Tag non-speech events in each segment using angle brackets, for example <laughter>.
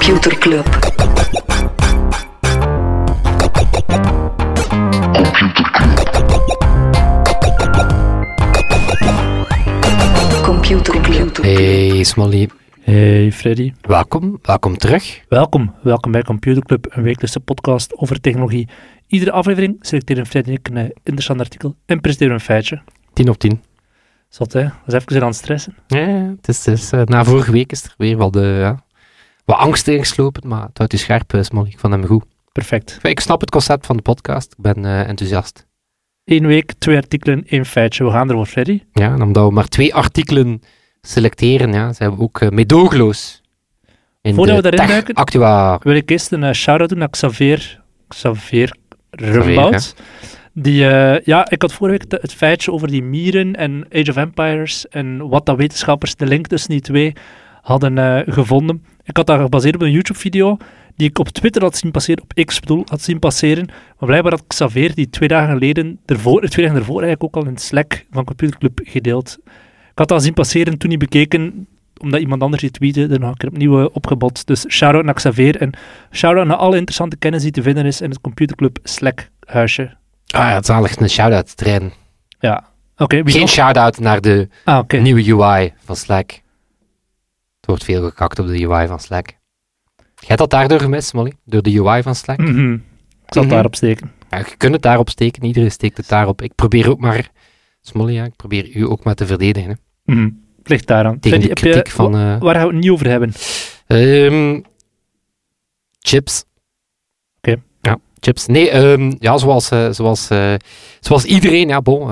Computer Club. Computer Club. Hey Smolly, Hey Freddy, welkom, welkom terug. welkom. Welkom bij Computer Club, een wekelijkse podcast over technologie. Iedere aflevering selecteren Freddy en ik een interessant artikel en presenteren een feitje. 10 op 10. Zot hè, dat is even aan het stressen. Ja, het is, het is, eh, na vorige week is er weer wel de, ja, wat angst ingeslopen, maar het houdt u scherp, eh, Smolly. Ik vond hem goed. Perfect. Ik snap het concept van de podcast, ik ben eh, enthousiast. Eén week, twee artikelen, één feitje. We gaan ervoor, Freddy. Ja, en omdat we maar twee artikelen selecteren, ja, zijn we ook uh, meedogenloos. In Voordat de we daarin duiken- Actua. Wil ik eerst een eh, shout-out doen naar Xavier, Xavier Rumbout. Die, eh, ja, ik had vorige week het, het feitje over die mieren en Age of Empires en wat dat wetenschappers, de link tussen die twee, hadden eh, gevonden. Ik had dat gebaseerd op een YouTube-video die ik op Twitter had zien passeren, op X bedoel, had zien passeren. Maar blijkbaar had Xavier die twee dagen geleden, ervoor, twee dagen ervoor eigenlijk ook al in Slack van Computer Club gedeeld. Ik had dat zien passeren, toen niet bekeken, omdat iemand anders die tweette, er nog een keer opnieuw eh, opgebod. Dus shout-out naar Xavier en shout-out naar alle interessante kennis die te vinden is in het Computer Club Slack-huisje. Ah ja, zalig, een shout-out trein. Ja, oké. wie Geen shout-out naar de Ah, nieuwe UI van Slack. Wordt veel gekakt op de UI van Slack. Jij dat daardoor gemist, Molly? Door de UI van Slack? Mhm. Ik zal het Mhm. daarop steken. Ja, je kunt het daarop steken, iedereen steekt het daarop. Ik probeer ook maar, Smolly, ja, ik probeer u ook maar te verdedigen. Hè. Mhm. Het ligt daaraan. Tegen Freddy, de heb je- kritiek van... eh, Waar gaan we het niet over hebben? ehm, chips. Oké. Ja, chips. Nee, ehm, ja, zoals, eh, zoals, eh, zoals iedereen, ja, bon,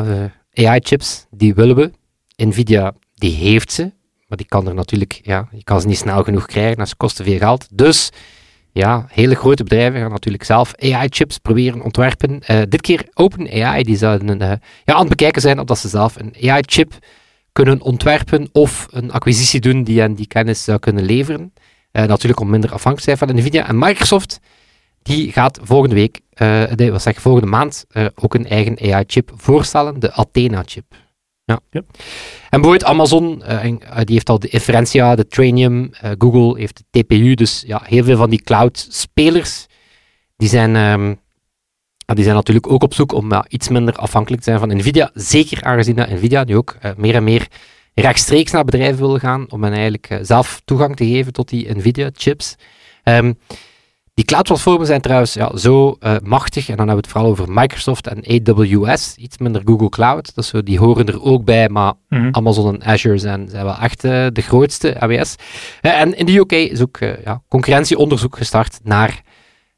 AI-chips, die willen we. Nvidia, die heeft ze. Maar die kan er natuurlijk, ja, je kan ze niet snel genoeg krijgen, en ze kosten veel geld. Dus, ja, hele grote bedrijven gaan natuurlijk zelf AI-chips proberen ontwerpen. Eh, dit keer OpenAI, die zouden eh, ja, aan het bekijken zijn of dat ze zelf een AI-chip kunnen ontwerpen of een acquisitie doen die hen die kennis zou kunnen leveren. Eh, natuurlijk om minder afhankelijk te zijn van Nvidia. En Microsoft, die gaat volgende week, wat zeg volgende maand, ook een eigen AI-chip voorstellen, de Athena-chip. Ja. Ja. En bijvoorbeeld Amazon, eh, en, eh, die heeft al de Inferentia, de Trainium, eh, Google heeft de TPU, dus ja, heel veel van die cloud-spelers, die zijn, ehm, die zijn natuurlijk ook op zoek om iets minder afhankelijk te zijn van Nvidia, zeker aangezien dat Nvidia nu ook meer en meer rechtstreeks naar bedrijven wil gaan om hen eigenlijk zelf toegang te geven tot die Nvidia-chips. Ehm, die cloud-platformen zijn trouwens ja, zo eh, machtig, en dan hebben we het vooral over Microsoft en AWS, iets minder Google Cloud, dus zo, die horen er ook bij, maar Mhm. Amazon en Azure zijn, zijn wel echt eh, de grootste AWS. Eh, en in de UK is ook ja, concurrentieonderzoek gestart naar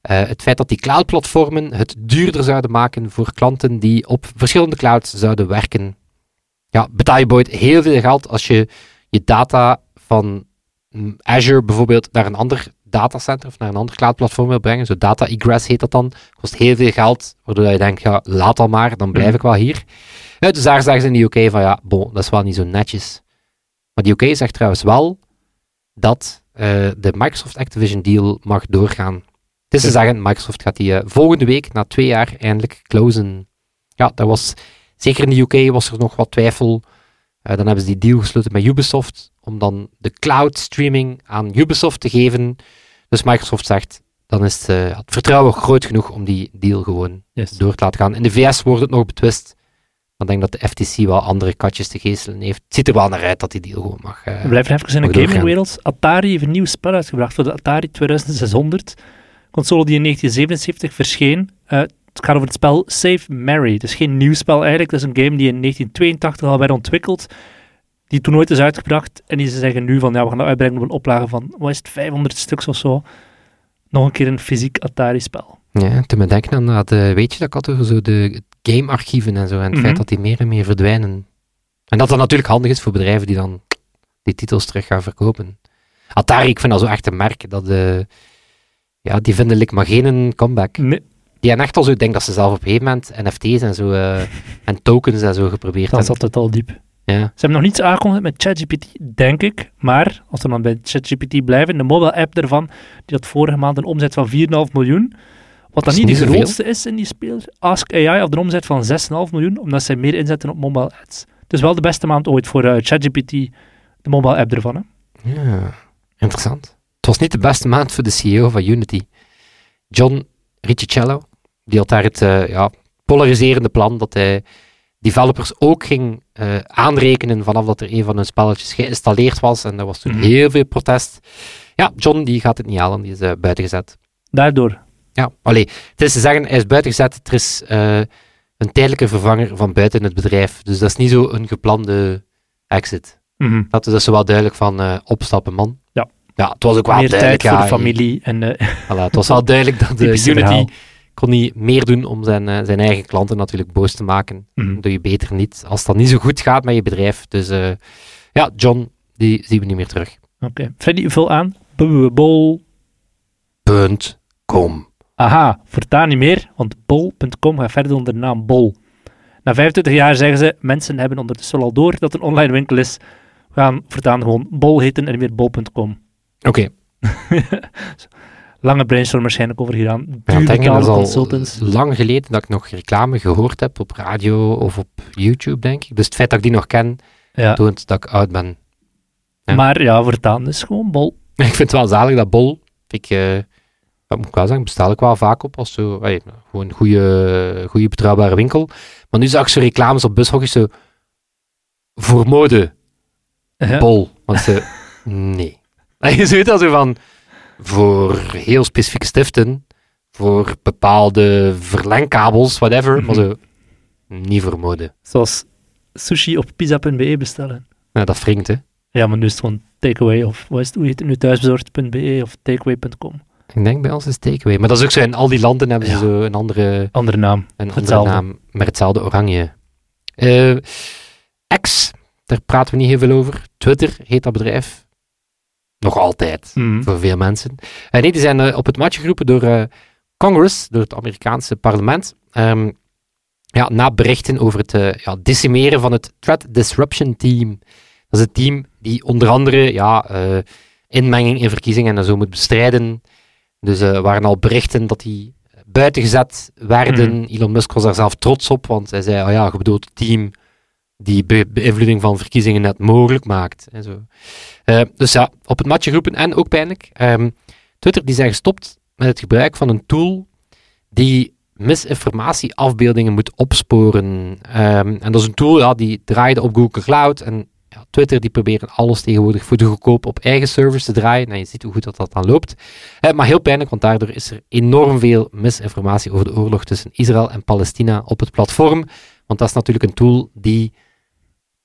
het feit dat die cloud-platformen het duurder zouden maken voor klanten die op verschillende clouds zouden werken. Ja, betaal je bijvoorbeeld heel veel geld als je je data van mm, Azure bijvoorbeeld naar een ander datacenter of naar een ander cloud-platform wil brengen. Zo data egress heet dat dan. Kost heel veel geld, waardoor je denkt, ja, laat al maar, dan blijf Mhm. ik wel hier. Ja, dus daar zeggen ze in de UK van, ja, bon, dat is wel niet zo netjes. Maar de UK zegt trouwens wel dat eh, de Microsoft Activision deal mag doorgaan. Het is te Ja. zeggen, Microsoft gaat die eh, volgende week, na twee jaar, eindelijk closen. Ja, dat was, zeker in de UK was er nog wat twijfel. Eh, dan hebben ze die deal gesloten met Ubisoft, om dan de cloud streaming aan Ubisoft te geven. Dus Microsoft zegt, dan is het, eh, het vertrouwen groot genoeg om die deal gewoon Yes. door te laten gaan. In de VS wordt het nog betwist. Maar ik denk dat de FTC wel andere katjes te geestelen heeft. Het ziet er wel naar uit dat die deal gewoon mag. eh, We blijven even in de gamingwereld. Atari heeft een nieuw spel uitgebracht voor de Atari 2600. Console die in 1977 verscheen. Eh, het gaat over het spel Save Mary. Het is geen nieuw spel eigenlijk. Het is een game die in 1982 al werd ontwikkeld. Die toen nooit is uitgebracht. En die ze zeggen nu van, ja, we gaan dat uitbrengen op een oplage van, wat is het, 500 stuks of zo. Nog een keer een fysiek Atari-spel. Ja, toen me denken aan dat, eh, weet je dat ik had over zo de gamearchieven en zo, en het Mhm. feit dat die meer en meer verdwijnen. En dat dat natuurlijk handig is voor bedrijven die dan die titels terug gaan verkopen. Atari, ik vind dat zo echt een merk, dat eh, ja, die vinden like maar geen comeback. Nee, Die hebben echt al zo, ik denk dat ze zelf op een gegeven moment NFT's en zo, eh, <laughs> en tokens en zo geprobeerd dan hebben. zat het al diep. Ja. Ze hebben nog niets aangekondigd met ChatGPT, denk ik. Maar, als we dan bij ChatGPT blijven, de mobile app ervan, die had vorige maand een omzet van 4,5 miljoen. Wat dan is niet de niet zoveel. grootste is in die speler. Ask AI had een omzet van 6,5 miljoen, omdat zij meer inzetten op mobile ads. Dus wel de beste maand ooit voor eh, ChatGPT, de mobile app ervan. Hè? ja, interessant. Het was niet de beste maand voor de CEO van Unity. John Riccicello, die had daar het eh, ja, polariserende plan dat hij developers ook ging eh, aanrekenen vanaf dat er een van hun spelletjes geïnstalleerd was. En er was toen Mhm. heel veel protest. Ja, John die gaat het niet halen, die is uh, buitengezet. Daardoor. Ja, allee, het is te zeggen, hij is buitengezet. Er is uh, een tijdelijke vervanger van buiten het bedrijf. Dus dat is niet zo een geplande exit. Mm -hmm. Dat is dus wel duidelijk van opstappen, man. Ja. Ja, het was ook wel Meer duidelijk. tijd voor ja, de familie. En, <laughs> voilà, het was wel duidelijk dat <laughs> de Unity verhaal. Kon niet meer doen om zijn, uh, zijn eigen klanten natuurlijk boos te maken. Mhm. Dat doe je beter niet als dat niet zo goed gaat met je bedrijf. Dus uh, ja, John, die zien we niet meer terug. Oké. Okay. Freddy, vul aan. Bol. Punt. Com. Aha, voortaan niet meer, want bol.com gaat verder onder de naam Bol. Na 25 jaar zeggen ze, mensen hebben ondertussen al door dat een online winkel is. We gaan voortaan gewoon Bol heten en weer bol.com. Oké. Okay. <laughs> Lange brainstorm waarschijnlijk over gedaan. Ja, ik denk dat is al consultants. lang geleden dat ik nog reclame gehoord heb op radio of op YouTube, denk ik. Dus het feit dat ik die nog ken, ja. toont dat ik oud ben. Ja. Maar ja, voortaan is gewoon Bol. <laughs> Ik vind het wel zalig dat Bol, ik, uh, moet ik wel zeggen, bestel ik wel vaak op als zo, hey, gewoon een goede, goede betrouwbare winkel. Maar nu zag ik zo reclames op bushokjes zo, voor mode. Bol. Want ze, <laughs> nee. En je ziet dat zo van, voor heel specifieke stiften, voor bepaalde verlengkabels, whatever, Mhm. maar zo, niet voor mode. Zoals sushi op pizza.be bestellen. Ja, dat wringt, hè. Ja, maar nu is het gewoon takeaway of wat is het, hoe heet het nu, thuisbezorgd.be of takeaway.com. Ik denk bij ons is takeaway. Maar dat is ook zo, in al die landen hebben ze Ja. zo een andere, Andere naam. een andere naam, met hetzelfde oranje. Eh X, daar praten we niet heel veel over. Twitter heet dat bedrijf. Nog altijd, Mhm. voor veel mensen. En nee, die zijn eh, op het matje geroepen door eh, Congress, door het Amerikaanse parlement. Ehm, ja, na berichten over het eh, ja, decimeren van het Threat Disruption Team. Dat is het team die onder andere ja, eh, inmenging in verkiezingen en zo moet bestrijden. Dus er waren al berichten dat die buitengezet werden. Elon Musk was daar zelf trots op, want hij zei, oh ja, je bedoelt het team die be beïnvloeding van verkiezingen net mogelijk maakt. En zo. Uh, dus ja, op het matje groepen en ook pijnlijk. Um, Twitter die zijn gestopt met het gebruik van een tool die misinformatieafbeeldingen moet opsporen. Um, en dat is een tool ja, die draaide op Google Cloud. En ja, Twitter die proberen alles tegenwoordig voor de goedkoop op eigen servers te draaien. En je ziet hoe goed dat, dat dan loopt. Uh, maar heel pijnlijk, want daardoor is er enorm veel misinformatie over de oorlog tussen Israël en Palestina op het platform. Want dat is natuurlijk een tool die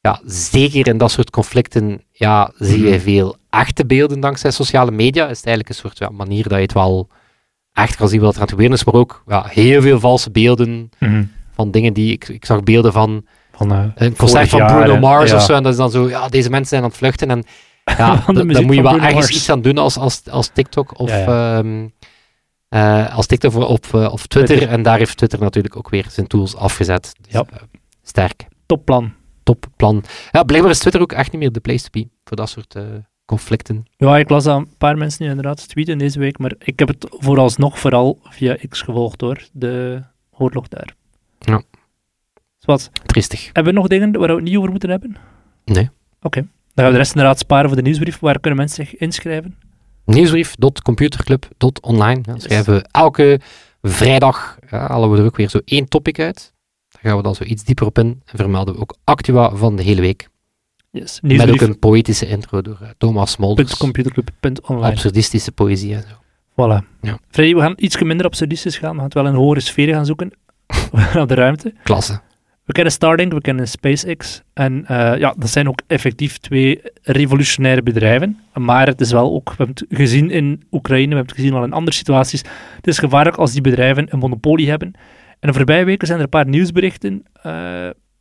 ja, zeker in dat soort conflicten ja, zie je veel echte beelden dankzij sociale media. Is het eigenlijk een soort ja, manier dat je het wel echt kan zien wat er aan het gebeuren is, maar ook ja, heel veel valse beelden mm -hmm. van dingen die... Ik, ik zag beelden van, van uh, een concert van Bruno jaar, Mars ja. of zo, en dat is dan zo, ja, deze mensen zijn aan het vluchten en <laughs> ja, daar moet je wel Bruno ergens Mars. iets aan doen als, als, als TikTok of... Ja, ehm, eh, als TikTok of, of, uh, of Twitter. Twitter. En daar heeft Twitter natuurlijk ook weer zijn tools afgezet. Dus, Ja. eh, sterk Topplan. Topplan. Ja, blijkbaar is Twitter ook echt niet meer de place to be voor dat soort uh, conflicten. Ja, ik las dat een paar mensen nu inderdaad tweeten deze week, maar ik heb het vooralsnog vooral via X gevolgd door de oorlog daar. Ja. Wat? Triestig. Hebben we nog dingen waar we het niet over moeten hebben? Nee. Oké. Dan gaan we de rest inderdaad sparen voor de nieuwsbrief. Waar kunnen mensen zich inschrijven? Nieuwsbrief.computerclub.online. Ja, Yes. schrijven we elke vrijdag, ja, halen we er ook weer zo één topic uit. Gaan we dan zo iets dieper op in. En vermelden we ook Actua van de hele week. Yes. Met ook een poëtische intro door eh, Thomas Smolders. Computerclub.online. Absurdistische poëzie en zo. Voilà. Ja. Freddy, we gaan iets minder absurdistisch gaan. We gaan het wel een hogere sfeer gaan zoeken. <laughs> Naar de ruimte. Klasse. We kennen Starlink, we kennen SpaceX. En eh, ja, dat zijn ook effectief twee revolutionaire bedrijven. Maar het is wel ook, we hebben het gezien in Oekraïne, we hebben het gezien al in andere situaties. Het is gevaarlijk als die bedrijven een monopolie hebben. En de voorbije weken zijn er een paar nieuwsberichten eh,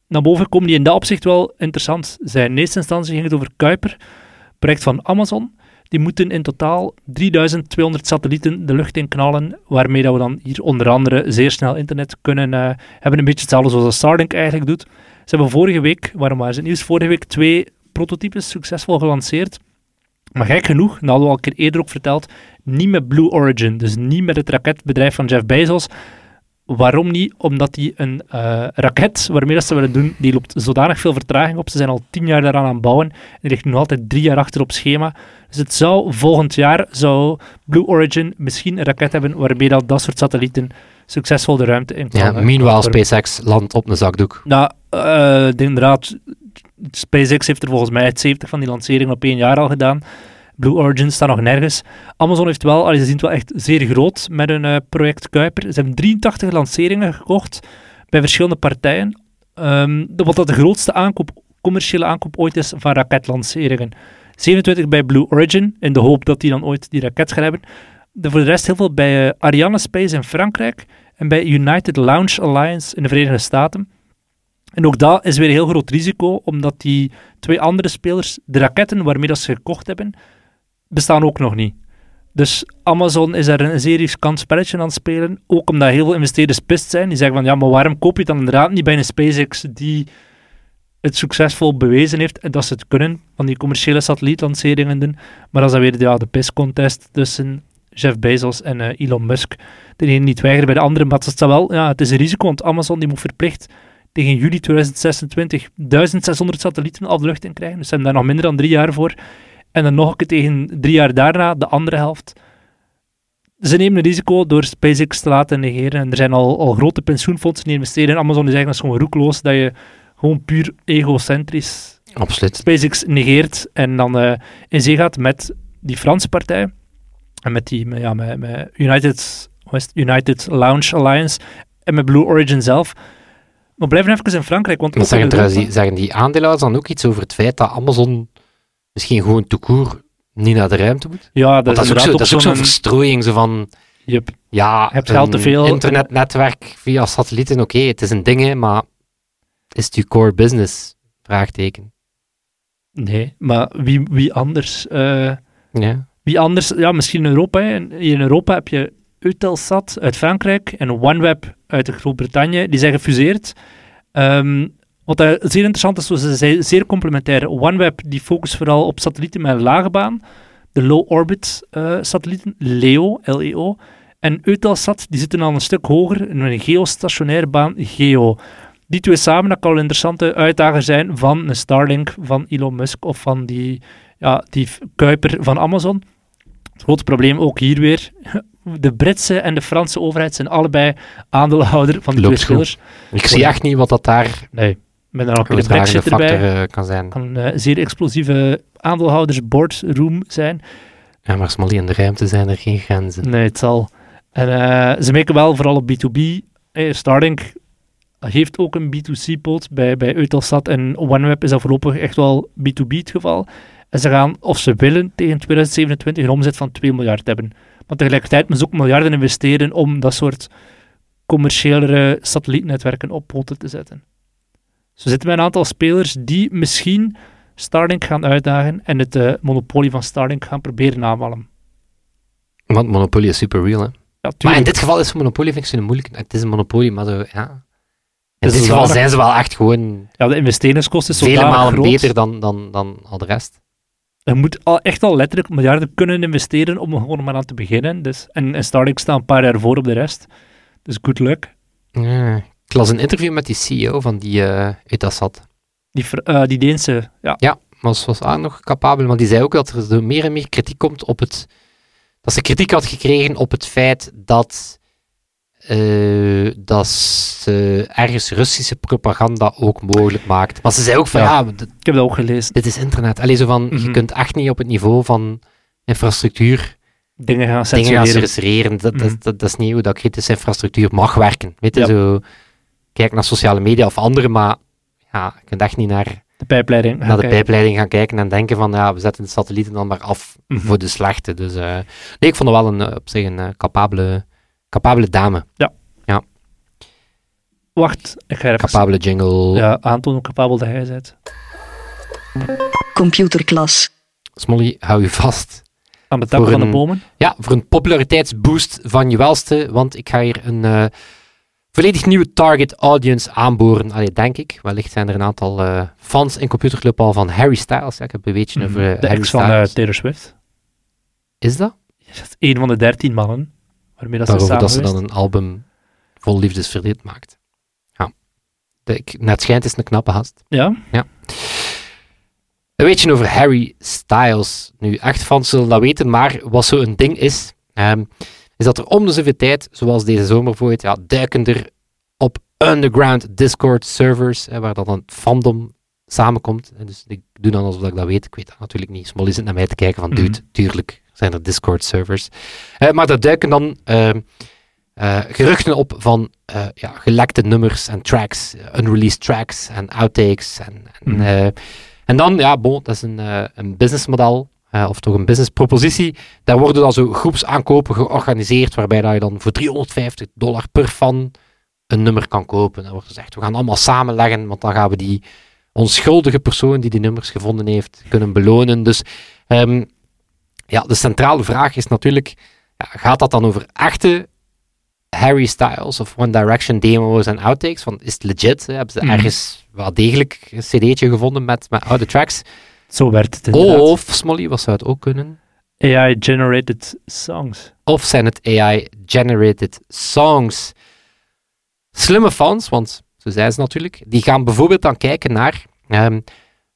naar boven gekomen die in dat opzicht wel interessant zijn. In eerste instantie ging het over Kuiper, project van Amazon. Die moeten in totaal 3200 satellieten de lucht in knallen, waarmee dat we dan hier onder andere zeer snel internet kunnen uh, hebben. Een beetje hetzelfde zoals Starlink eigenlijk doet. Ze hebben vorige week, waarom ze het nieuws, vorige week twee prototypes succesvol gelanceerd. Maar gek genoeg, dat hadden we al een keer eerder ook verteld, niet met Blue Origin, dus niet met het raketbedrijf van Jeff Bezos, Waarom niet? Omdat die een eh, raket waarmee dat ze willen doen, die loopt zodanig veel vertraging op. Ze zijn al tien jaar daaraan aan het bouwen. En die ligt nu altijd drie jaar achter op schema. Dus het zou volgend jaar, zou Blue Origin misschien een raket hebben waarmee dat, dat soort satellieten succesvol de ruimte in kan. Ja, eh, meanwhile. SpaceX landt op een zakdoek. Nou, eh, inderdaad, SpaceX heeft er volgens mij 70 van die lanceringen op één jaar al gedaan. Blue Origin staat nog nergens. Amazon heeft wel, allee, ze zien het wel echt zeer groot met hun eh, project Kuiper. Ze hebben 83 lanceringen gekocht bij verschillende partijen. Ehm, wat dat de grootste aankoop, commerciële aankoop ooit is van raketlanceringen. 27 bij Blue Origin, in de hoop dat die dan ooit die raket gaan hebben. De, voor de rest heel veel bij eh, Ariane Space in Frankrijk en bij United Launch Alliance in de Verenigde Staten. En ook dat is weer een heel groot risico, omdat die twee andere spelers, de raketten waarmee dat ze gekocht hebben, bestaan ook nog niet. Dus Amazon is daar een zeer riskant spelletje aan het spelen, ook omdat heel veel investeerders pist zijn. Die zeggen van, ja, maar waarom koop je het dan inderdaad niet bij een SpaceX die het succesvol bewezen heeft en dat ze het kunnen, van die commerciële satellietlanceringen doen. Maar dat is weer ja, de piscontest tussen Jeff Bezos en eh, Elon Musk. De ene niet weigeren bij de andere, maar is wel, ja, het is een risico, want Amazon die moet verplicht tegen juli 2026 1600 satellieten al de lucht in krijgen. Dus ze hebben daar nog minder dan drie jaar voor. En dan nog een keer tegen drie jaar daarna, de andere helft. Ze nemen een risico door SpaceX te laten negeren. En er zijn al, al grote pensioenfondsen die investeren in Amazon. Die zeggen dat is gewoon roekloos, dat je gewoon puur egocentrisch Absoluut. SpaceX negeert en dan eh, in zee gaat met die Franse partij en met die met, ja, met, met United, het? United Launch Alliance en met Blue Origin zelf. Maar blijven even in Frankrijk, want zeggen, die, zeggen die aandeelhouders dan ook iets over het feit dat Amazon misschien gewoon toekoer niet naar de ruimte moet? ja, dat, dat is ook zo- zo'n zo'n- verstrooiing, zo van, Yep. ja, hebt geld te veel. internetnetwerk via satellieten, oké, het is een ding, hè, maar is het je core business? Vraagteken. Nee, maar wie, wie anders? eh, Ja. Wie anders? Ja, misschien in Europa. hè. In Europa heb je Eutelsat uit Frankrijk en OneWeb uit Groot-Brittannië. Die zijn gefuseerd. Ehm, wat daar zeer interessant is, ze zijn zeer complementair. OneWeb die focust vooral op satellieten met een lage baan. De low orbit eh, satellieten, LEO, LEO. En Eutelsat die zitten al een stuk hoger in een geostationaire baan, GEO. Die twee samen, dat kan een interessante uitdager zijn van een Starlink, van Elon Musk of van die, ja, die Kuiper van Amazon. Het grote probleem ook hier weer. <laughs> De Britse en de Franse overheid zijn allebei aandeelhouder van die Loopt twee. Ik zie echt niet wat dat daar Nee. Met een weer de dragende brexit erbij. factor eh, kan zijn. kan een eh, zeer explosieve aandeelhouders boardroom zijn. Ja, maar Smally in de ruimte zijn er geen grenzen. Nee, het zal. En eh, ze merken wel vooral op B2B. Eh, Starlink heeft ook een B2C-poot. Bij, bij Eutelsat en OneWeb is dat voorlopig echt wel B2B het geval. En ze gaan, of ze willen, tegen 2027 een omzet van 2 miljard hebben. Maar tegelijkertijd moeten ze ook miljarden investeren om dat soort commerciëlere satellietnetwerken op poten te zetten. We zitten met een aantal spelers die misschien Starlink gaan uitdagen en het eh, monopolie van Starlink gaan proberen aanvallen. Want Monopoly is super real, hè. Ja, Maar in dit geval is Monopoly vind ik zo moeilijk. Het is een Monopoly, maar zo, ja. In dit geval zijn ze wel echt gewoon Ja, de investeringskosten is vele malen groot. beter dan, dan, dan al de rest. Je moet al, echt al letterlijk miljarden kunnen investeren om er gewoon maar aan te beginnen. Dus, en, en Starlink staat een paar jaar voor op de rest. Dus good luck. Ja. Ik las een interview met die CEO van die eh Eutelsat. Die, eh, die Deense, ja. Ja, maar ze was ook nog capabel, maar die zei ook dat er meer en meer kritiek komt op het... Dat ze kritiek had gekregen op het feit dat... eh, dat ze ergens Russische propaganda ook mogelijk maakt. Maar ze zei ook van, ja, Ik heb dat ook gelezen. dit is internet. Allee, zo van, je Mhm. kunt echt niet op het niveau van infrastructuur Dingen gaan dingen gaan censureren. censureren. Dat, dat, Mhm. dat, dat is niet hoe dat kritische infrastructuur mag werken. Weet je, Ja. zo... Kijk naar sociale media of andere, maar ja, je kunt echt niet naar, De pijpleiding. naar de pijpleiding gaan kijken en denken van, ja, we zetten de satellieten dan maar af Mhm. voor de slechte. Dus eh, nee, ik vond het wel een, eh, op zich een eh, capabele, capabele dame. Wacht, ik ga even Capabele jingle. ja, aantonen hoe capabel dat hij bent. Computerklas. Smolly, hou je vast. Aan de tak Voor van de bomen. Ja, voor een populariteitsboost van je welste, want ik ga hier een eh, volledig nieuwe target audience aanboren. Allee, denk ik. Wellicht zijn er een aantal eh, fans in Computerclub al van Harry Styles. Ja, ik heb een beetje Mhm. over de Harry ex van eh, Styles. Taylor Swift. Is dat? Dat is een van de dertien mannen waarmee dat ze Daarover samen dat ze dan een album vol liefdesverdriet maakt. Ja. De, ik- net schijnt is een knappe gast. Ja? Een weetje over Harry Styles. Nu, echt fans zullen dat weten, maar wat zo een ding is, ehm, is dat er om de zoveel tijd, zoals deze zomer bijvoorbeeld, ja, duiken er op underground Discord servers, hè, waar dan een fandom samenkomt. En dus ik doe dan alsof ik dat weet. Ik weet dat natuurlijk niet. Smolly zit naar mij te kijken van, Mhm. dude, tuurlijk zijn er Discord servers. Eh, maar daar duiken dan ehm, eh, geruchten op van eh, ja, gelekte nummers en tracks, unreleased tracks en outtakes. En, en, Mhm. en dan, ja, bon, dat is een, een businessmodel, eh, of toch een businesspropositie. Daar worden dan zo groepsaankopen georganiseerd, waarbij dat je dan voor 350 dollar per fan een nummer kan kopen. Dan wordt gezegd, we gaan allemaal samenleggen, want dan gaan we die onschuldige persoon die die nummers gevonden heeft, kunnen belonen. Dus ehm, ja, de centrale vraag is natuurlijk, ja, gaat dat dan over echte Harry Styles of One Direction demo's en outtakes? Van, is het legit? hè? Hebben ze Mhm. ergens wel degelijk een cd'tje gevonden met, met oude tracks? Zo werd het inderdaad. Of, Smolly, wat zou het ook kunnen? AI-generated songs. Of zijn het AI-generated songs? Slimme fans, want zo zijn ze natuurlijk, die gaan bijvoorbeeld dan kijken naar ehm,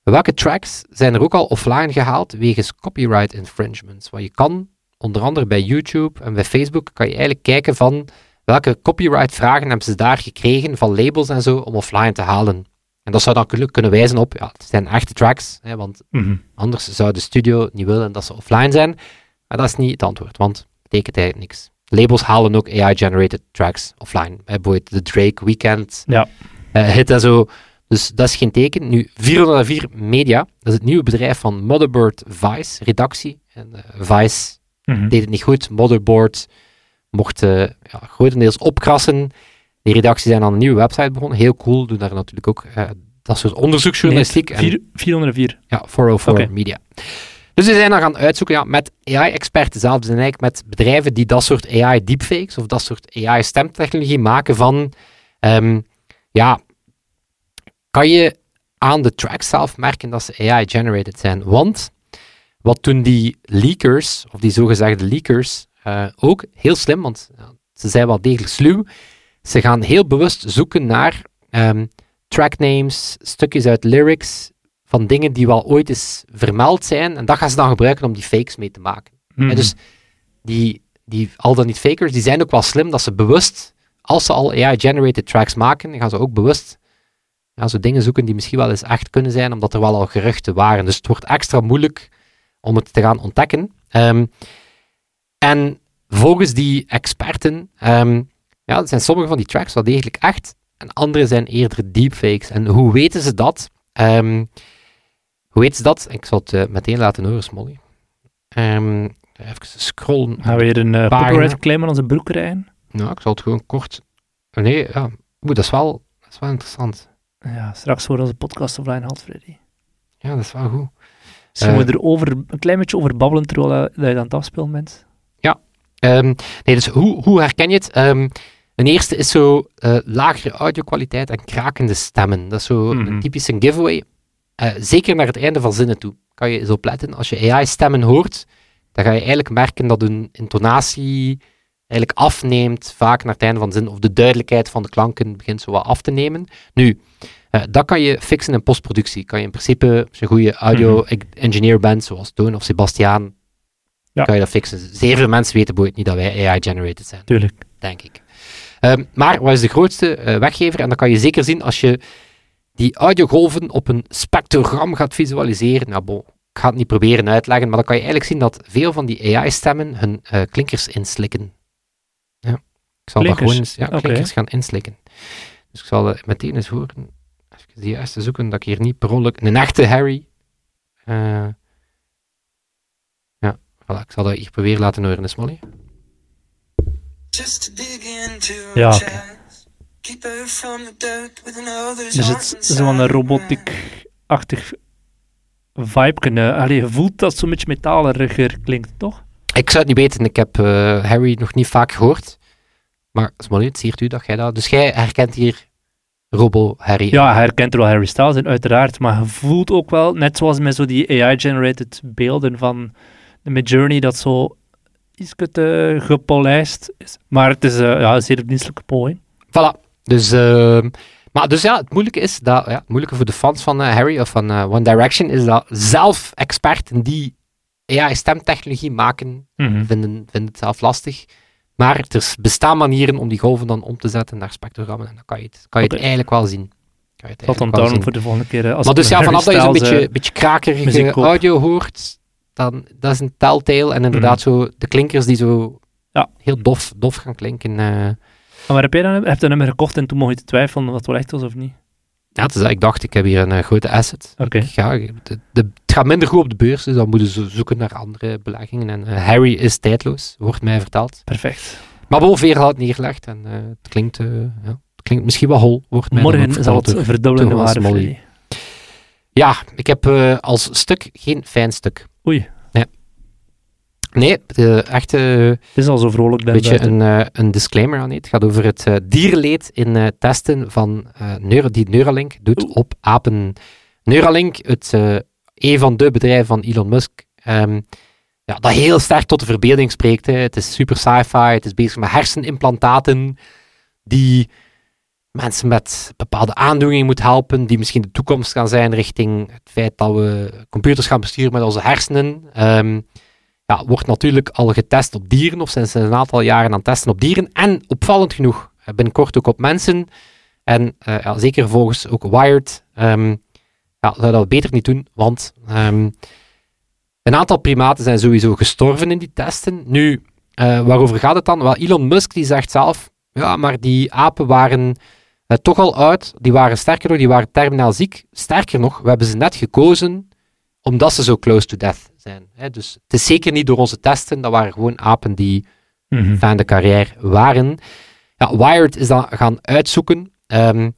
welke tracks zijn er ook al offline gehaald wegens copyright infringements. Wat je kan, onder andere bij YouTube en bij Facebook, kan je eigenlijk kijken van welke copyright vragen hebben ze daar gekregen van labels en zo om offline te halen. En dat zou dan kunnen- wijzen op, ja, het zijn echte tracks, hè, want Mhm. Anders zou de studio niet willen dat ze offline zijn. Maar dat is niet het antwoord, want betekent eigenlijk niks. Labels halen ook AI-generated tracks offline. Bijvoorbeeld de Drake Weekend Ja. eh, hit en zo. Dus dat is geen teken. Nu, 404 Media, dat is het nieuwe bedrijf van Motherboard Vice, redactie. En eh, Vice Mhm. deed het niet goed. Motherboard mocht eh, ja, grotendeels opkrassen. Die redactie zijn aan een nieuwe website begonnen. Heel cool, doen daar natuurlijk ook eh, dat soort onderzoeksjournalistiek. Vier- 404. ja, 404 Oké. Media. Dus we zijn dan gaan uitzoeken ja, met AI-experten zelf, dus eigenlijk met bedrijven die dat soort AI-deepfakes of dat soort AI-stemtechnologie maken van, ehm, ja, kan je aan de tracks zelf merken dat ze AI-generated zijn? Want wat doen die leakers, of die zogezegde leakers, eh, ook heel slim, want ja, ze zijn wel degelijk sluw, ze gaan heel bewust zoeken naar ehm, tracknames, stukjes uit lyrics, van dingen die wel ooit eens vermeld zijn. En dat gaan ze dan gebruiken om die fakes mee te maken. En dus die, die al dan niet fakers, die zijn ook wel slim dat ze bewust, als ze al AI-generated tracks maken, gaan ze ook bewust ja, zo dingen zoeken die misschien wel eens echt kunnen zijn, omdat er wel al geruchten waren. Dus het wordt extra moeilijk om het te gaan ontdekken. Ehm, en volgens die experten ehm, ja, zijn sommige van die tracks wel degelijk echt, en andere zijn eerder deepfakes. En hoe weten ze dat? Ehm, hoe weten ze dat? Ik zal het eh, meteen laten horen, Smolly. Ehm, even scrollen. Gaan we weer een uh, Pagina. copyright claim aan onze broek rijden? Nou, ik zal het gewoon kort... Nee, ja. Oeh, dat is wel, dat is wel interessant. Ja, straks voor onze podcast offline haalt, Freddy. Ja, dat is wel goed. Dus we Eh. er over, een klein beetje over babbelen terwijl eh, dat je aan het afspelen bent. Ehm, nee, dus hoe, hoe herken je het? Ehm een eerste is zo eh, lagere audio-kwaliteit en krakende stemmen. Dat is zo Mhm. een typische giveaway. Eh, zeker naar het einde van zinnen toe. Kan je eens opletten. Als je AI-stemmen hoort, dan ga je eigenlijk merken dat hun intonatie eigenlijk afneemt, vaak naar het einde van de zin, of de duidelijkheid van de klanken begint zo wat af te nemen. Nu, eh, dat kan je fixen in postproductie. Kan je in principe, als je een goede audio-engineer bent, zoals Toon of Sebastiaan, Ja. kan je dat fixen. Zeer veel mensen weten bijvoorbeeld niet dat wij AI-generated zijn Tuurlijk. denk ik. Ehm, maar wat is de grootste eh, weggever? En dat kan je zeker zien als je die audiogolven op een spectrogram gaat visualiseren. Nou, bon, ik ga het niet proberen uitleggen, maar dan kan je eigenlijk zien dat veel van die AI-stemmen hun eh, klinkers inslikken. Ja, ik zal dat Klinkers? gewoon eens, ja, klinkers gaan inslikken. Dus ik zal eh, meteen eens horen, even die juiste zoeken, dat ik hier niet per ongeluk, een echte Harry, eh, ja, voilà, ik zal dat hier proberen laten horen, is Molly. Just Ja, Dus heart het is zo'n inside. robotic-achtig vibe kunnen. Allee, je voelt dat zo'n beetje metaaleriger klinkt, toch? Ik zou het niet weten. Ik heb eh, Harry nog niet vaak gehoord. Maar Smolly, het siert u dat jij dat... Dus jij herkent hier Robo Harry. Ja, hij herkent er wel Harry Styles in, uiteraard. Maar je voelt ook wel, net zoals met zo die AI-generated beelden van de Midjourney, dat zo iets te gepolijst is. Maar het is eh, ja, een zeer verdienstelijke poging. Voilà. Dus, ehm, maar dus ja, het moeilijke is dat, ja, het moeilijke voor de fans van eh, Harry of van One Direction is dat zelf experten die AI-stemtechnologie maken, Mhm. vinden, vinden het zelf lastig. Maar er bestaan manieren om die golven dan om te zetten naar spectrogrammen. En dan kan je het, kan je het eigenlijk wel zien. Kan je het onthouden zien. voor de volgende keer. Als Maar dus ja, vanaf dat je zo'n beetje, beetje krakerige muziek audio hoort, dan, dat is een telltale. En inderdaad zo de klinkers die zo Ja. heel dof, dof gaan klinken. eh. Maar heb jij dan? Heb je een nummer gekocht en toen mocht je te twijfelen of dat wel echt was of niet? ja, het is dat ik dacht, ik heb hier een eh, grote asset. De, de, het gaat minder goed op de beurs, dus dan moeten ze zoeken naar andere beleggingen. En eh, Harry is tijdloos, wordt mij verteld. Perfect. Maar veer had het neergelegd en het, klinkt, ja, het klinkt misschien wel hol, wordt mij Morgen zal het door- verdubbelen in Thomas waarde. Ja, ik heb als stuk geen fijn stuk. Oei. Nee, de echte Het is al zo vrolijk beetje buiten. een, eh, een disclaimer aan. Het gaat over het eh, dierenleed in eh, testen van Neuro, die Neuralink doet Oeh. op apen. Neuralink, het, een van de bedrijven van Elon Musk, ehm, ja, dat heel sterk tot de verbeelding spreekt. Hè. Het is super sci-fi, het is bezig met hersenimplantaten die mensen met bepaalde aandoeningen moet helpen, die misschien de toekomst gaan zijn richting het feit dat we computers gaan besturen met onze hersenen. Ehm, ja, wordt natuurlijk al getest op dieren, of zijn een aantal jaren aan het testen op dieren. En opvallend genoeg, eh, binnenkort ook op mensen. En eh, ja, zeker volgens ook Wired, ehm, ja, zou dat beter niet doen, want ehm, een aantal primaten zijn sowieso gestorven in die testen. Nu, eh, waarover gaat het dan? Wel, Elon Musk die zegt zelf, ja, maar die apen waren eh, toch al oud, die waren sterker nog, die waren terminaal ziek. Sterker nog, we hebben ze net gekozen omdat ze zo close to death zijn. Hè? Dus het is zeker niet door onze testen, dat waren gewoon apen die van de carrière waren. Ja, Wired is dan gaan uitzoeken. Ehm,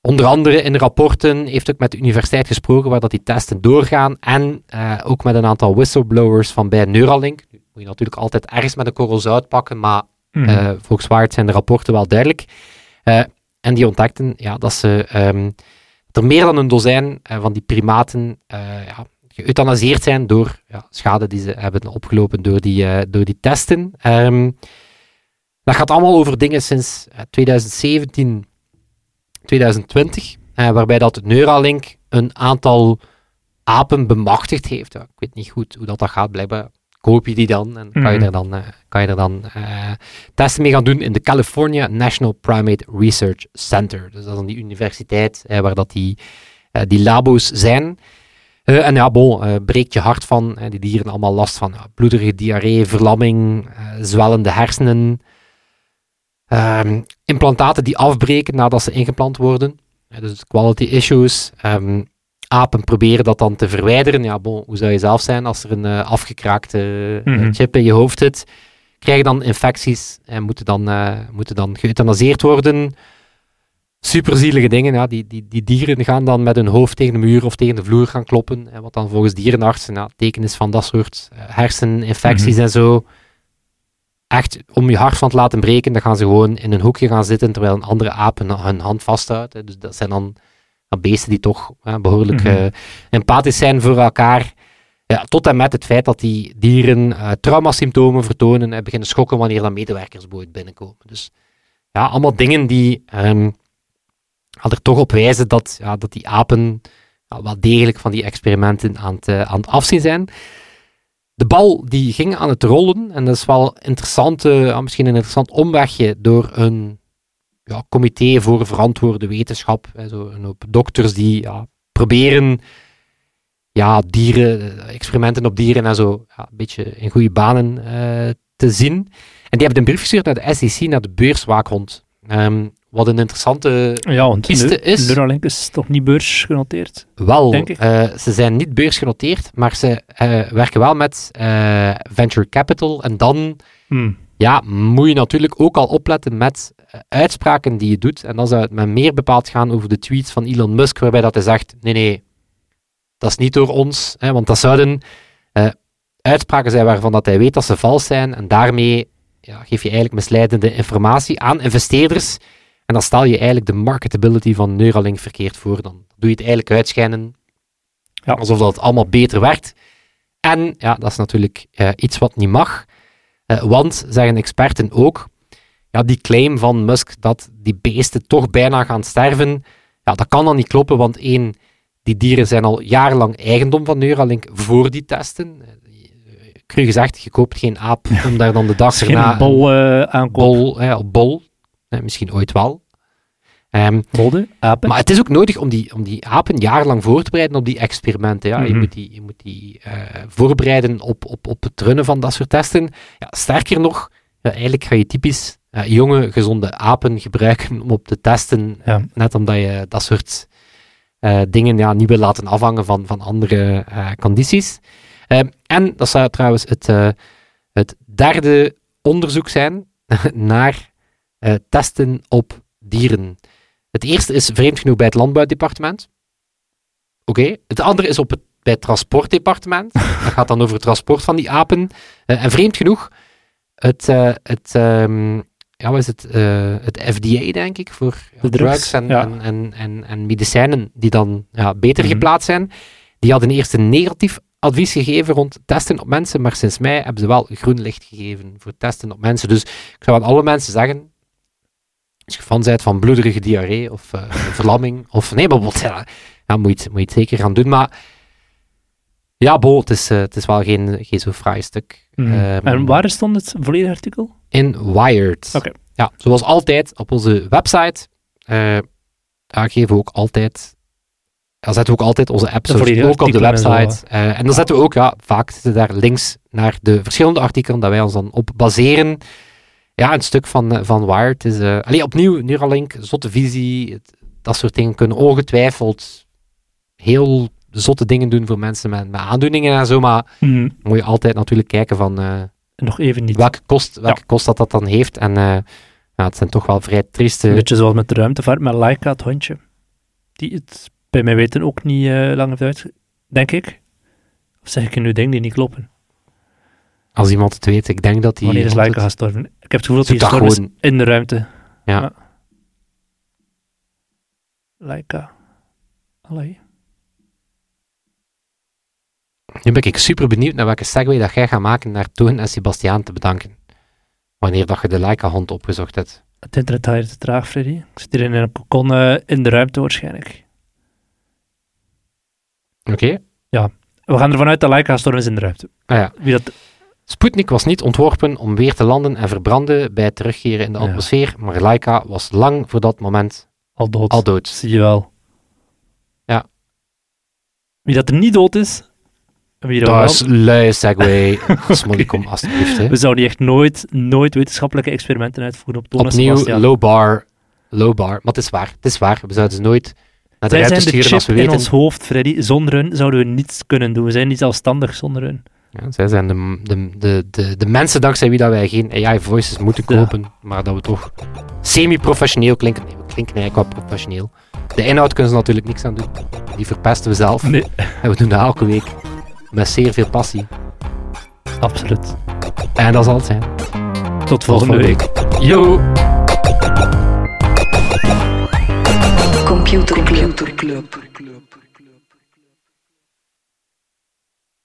onder andere in rapporten heeft ook met de universiteit gesproken waar dat die testen doorgaan. En eh, ook met een aantal whistleblowers van bij Neuralink. Nu moet je natuurlijk altijd ergens met een korrel zout pakken, maar Mhm. eh, volgens Wired zijn de rapporten wel duidelijk. Eh, en die ontdekten ja, dat ze ehm, er meer dan een dozijn eh, van die primaten eh, ja, geëuthanaseerd zijn door ja, schade die ze hebben opgelopen door die, door die testen. Ehm, dat gaat allemaal over dingen sinds eh, 2017, 2020, eh, waarbij dat Neuralink een aantal apen bemachtigd heeft. Ik weet niet goed hoe dat, dat gaat, blijkbaar koop je die dan en kan je Mhm. er dan, eh, kan je er dan eh, testen mee gaan doen in de California National Primate Research Center. Dus dat is dan die universiteit eh, waar dat die, die labo's zijn. En ja, bon, breekt je hart van. die dieren allemaal last van bloederige diarree, verlamming, zwellende hersenen. Ehm, implantaten die afbreken nadat ze ingeplant worden. Dus quality issues. Ehm, apen proberen dat dan te verwijderen. Ja, bon, hoe zou je zelf zijn als er een eh, afgekraakte eh, Mhm. chip in je hoofd zit? Krijgen dan infecties en moeten dan, eh, moeten dan geëuthanaseerd worden. Superzielige dingen. Ja. Die, die, die dieren gaan dan met hun hoofd tegen de muur of tegen de vloer gaan kloppen. Hè, wat dan volgens dierenartsen ja, teken is van dat soort herseninfecties Mhm. en zo. Echt, om je hart van te laten breken, dan gaan ze gewoon in een hoekje gaan zitten terwijl een andere aap hun, hun hand vasthoudt. Dus dat zijn dan beesten die toch behoorlijk Mhm. eh, empathisch zijn voor elkaar. Ja, tot en met het feit dat die dieren eh traumasymptomen vertonen en beginnen schokken wanneer dan medewerkers binnenkomen. Dus ja, allemaal dingen die ja, er toch op wijzen dat, ja, dat die apen ja, wel degelijk van die experimenten aan het, eh, aan het afzien zijn. De bal die ging aan het rollen en dat is wel interessant, eh, ja, misschien een interessant omwegje door een ja, comité voor verantwoorde wetenschap. Hè, zo een hoop dokters die ja, proberen ja, dieren, eh, experimenten op dieren en zo ja, een beetje in goede banen eh, te zien. En die hebben een brief gestuurd naar de SEC, naar de beurswaakhond. Ehm, wat een interessante Ja, want piste is- Neuralink is toch niet beursgenoteerd? Wel, Denk ik. eh, ze zijn niet beursgenoteerd, maar ze werken wel met venture capital. En dan Hm. ja, moet je natuurlijk ook al opletten met uitspraken die je doet. En dan zou het met meer bepaald gaan over de tweets van Elon Musk, waarbij dat hij zegt, nee, nee, dat is niet door ons. Hè, want dat zouden eh, uitspraken zijn waarvan dat hij weet dat ze vals zijn. En daarmee ja, geef je eigenlijk misleidende informatie aan investeerders. En dan stel je eigenlijk de marketability van Neuralink verkeerd voor. Dan doe je het eigenlijk uitschijnen Ja. alsof dat allemaal beter werkt. En ja, dat is natuurlijk eh, iets wat niet mag. Eh, want, zeggen experten ook, ja, die claim van Musk dat die beesten toch bijna gaan sterven, ja, dat kan dan niet kloppen, want één, die dieren zijn al jarenlang eigendom van Neuralink voor die testen. Cru gezegd, je koopt geen aap om daar dan de dag erna geen bol eh aankomt. bol, ja, bol. Misschien ooit wel. Ehm, Bolde, apen. maar het is ook nodig om die, om die apen jarenlang voor te bereiden op die experimenten. Ja? je, Mhm. moet die, je moet die eh, voorbereiden op, op, op het runnen van dat soort testen. Ja, sterker nog, ja, eigenlijk ga je typisch jonge, gezonde apen gebruiken om op te testen. Ja. Net omdat je dat soort eh, dingen ja, niet wil laten afhangen van, van andere eh, condities. Ehm, en dat zou trouwens het, eh, het derde onderzoek zijn <laughs> naar testen op dieren. Het eerste is vreemd genoeg bij het landbouwdepartement. Oké. Het andere is op het, bij het transportdepartement. <laughs> dat gaat dan over het transport van die apen. En vreemd genoeg, het, het, ehm, ja, wat is het, eh, het FDA, denk ik, voor De drugs, en, ja. en, en, en, en medicijnen die dan ja, beter Mhm. geplaatst zijn. Die hadden eerst een negatief advies gegeven rond testen op mensen, maar sinds mei hebben ze wel groen licht gegeven voor testen op mensen. Dus ik zou aan alle mensen zeggen, als je fan bent van bloederige diarree of eh, verlamming, of nee, maar wat, ja, ja, moet, je het, moet je het zeker gaan doen. Maar ja, bo, het is, eh, het is wel geen, geen zo fraai stuk. Mhm. Ehm, en waar stond het volledige artikel? In Wired. Oké. Ja, zoals altijd op onze website. eh daar geven we ook altijd. Daar zetten we ook altijd onze apps ook op de artikelen en website. Eh, en dan zetten we ook, ja, vaak zitten daar links naar de verschillende artikelen dat wij ons dan op baseren. Ja, een stuk van, eh, van Wired is. eh allee, opnieuw, Neuralink, zotte visie, dat soort dingen kunnen ongetwijfeld heel zotte dingen doen voor mensen met, met aandoeningen en zo. Maar Mhm. moet je altijd natuurlijk kijken van. eh, Nog even niet. welke kost, welke kost dat dat dan heeft. En eh, ja, het zijn toch wel vrij trieste... Een beetje zoals met de ruimtevaart, met Laika, het hondje. Die het bij mij weten ook niet eh, lang heeft uit, denk ik. Of zeg ik nu dingen die niet kloppen? Als iemand het weet, ik denk dat die... Wanneer is Laika gestorven? Ik heb het gevoel dat hij gestorven is gewoon- in de ruimte. Ja. Laika. Allee. Nu ben ik super benieuwd naar welke segue dat jij gaat maken naar Toon en Sebastiaan te bedanken. Wanneer dat je de Leica-hond opgezocht hebt. Het internet gaat te traag, Freddy. Ik zit hier in een kokon eh, in de ruimte waarschijnlijk. Oké? We gaan ervan uit dat Laika gestorven is in de ruimte. Ah ja. Wie dat... Sputnik was niet ontworpen om weer te landen en verbranden bij het terugkeren in de Ja. atmosfeer, maar Laika was lang voor dat moment Al dood. al dood. Zie je wel. Ja. Wie dat er niet dood is, wie. <laughs> Dat is lui segue. Smolly, kom alsjeblieft. Hè. We zouden echt nooit, nooit wetenschappelijke experimenten uitvoeren op en Opnieuw, Sebastian. low bar. Low bar. Maar het is waar. Het is waar. We zouden ze nooit naar de zijn de sturen chip als we in weten... ons hoofd, Freddy. Zonder hun zouden we niets kunnen doen. We zijn niet zelfstandig zonder hun. Ja, zij zijn de, de, de, de, de mensen dankzij wie dat wij geen AI-voices moeten Ja. kopen, maar dat we toch semi-professioneel klinken. Nee, we klinken eigenlijk wel professioneel. De inhoud kunnen ze natuurlijk niks aan doen. Die verpesten we zelf. Nee, En we doen dat elke week. Met zeer veel passie. absoluut. En dat zal het zijn. Tot Tot volgende week. Yo! Computer Club.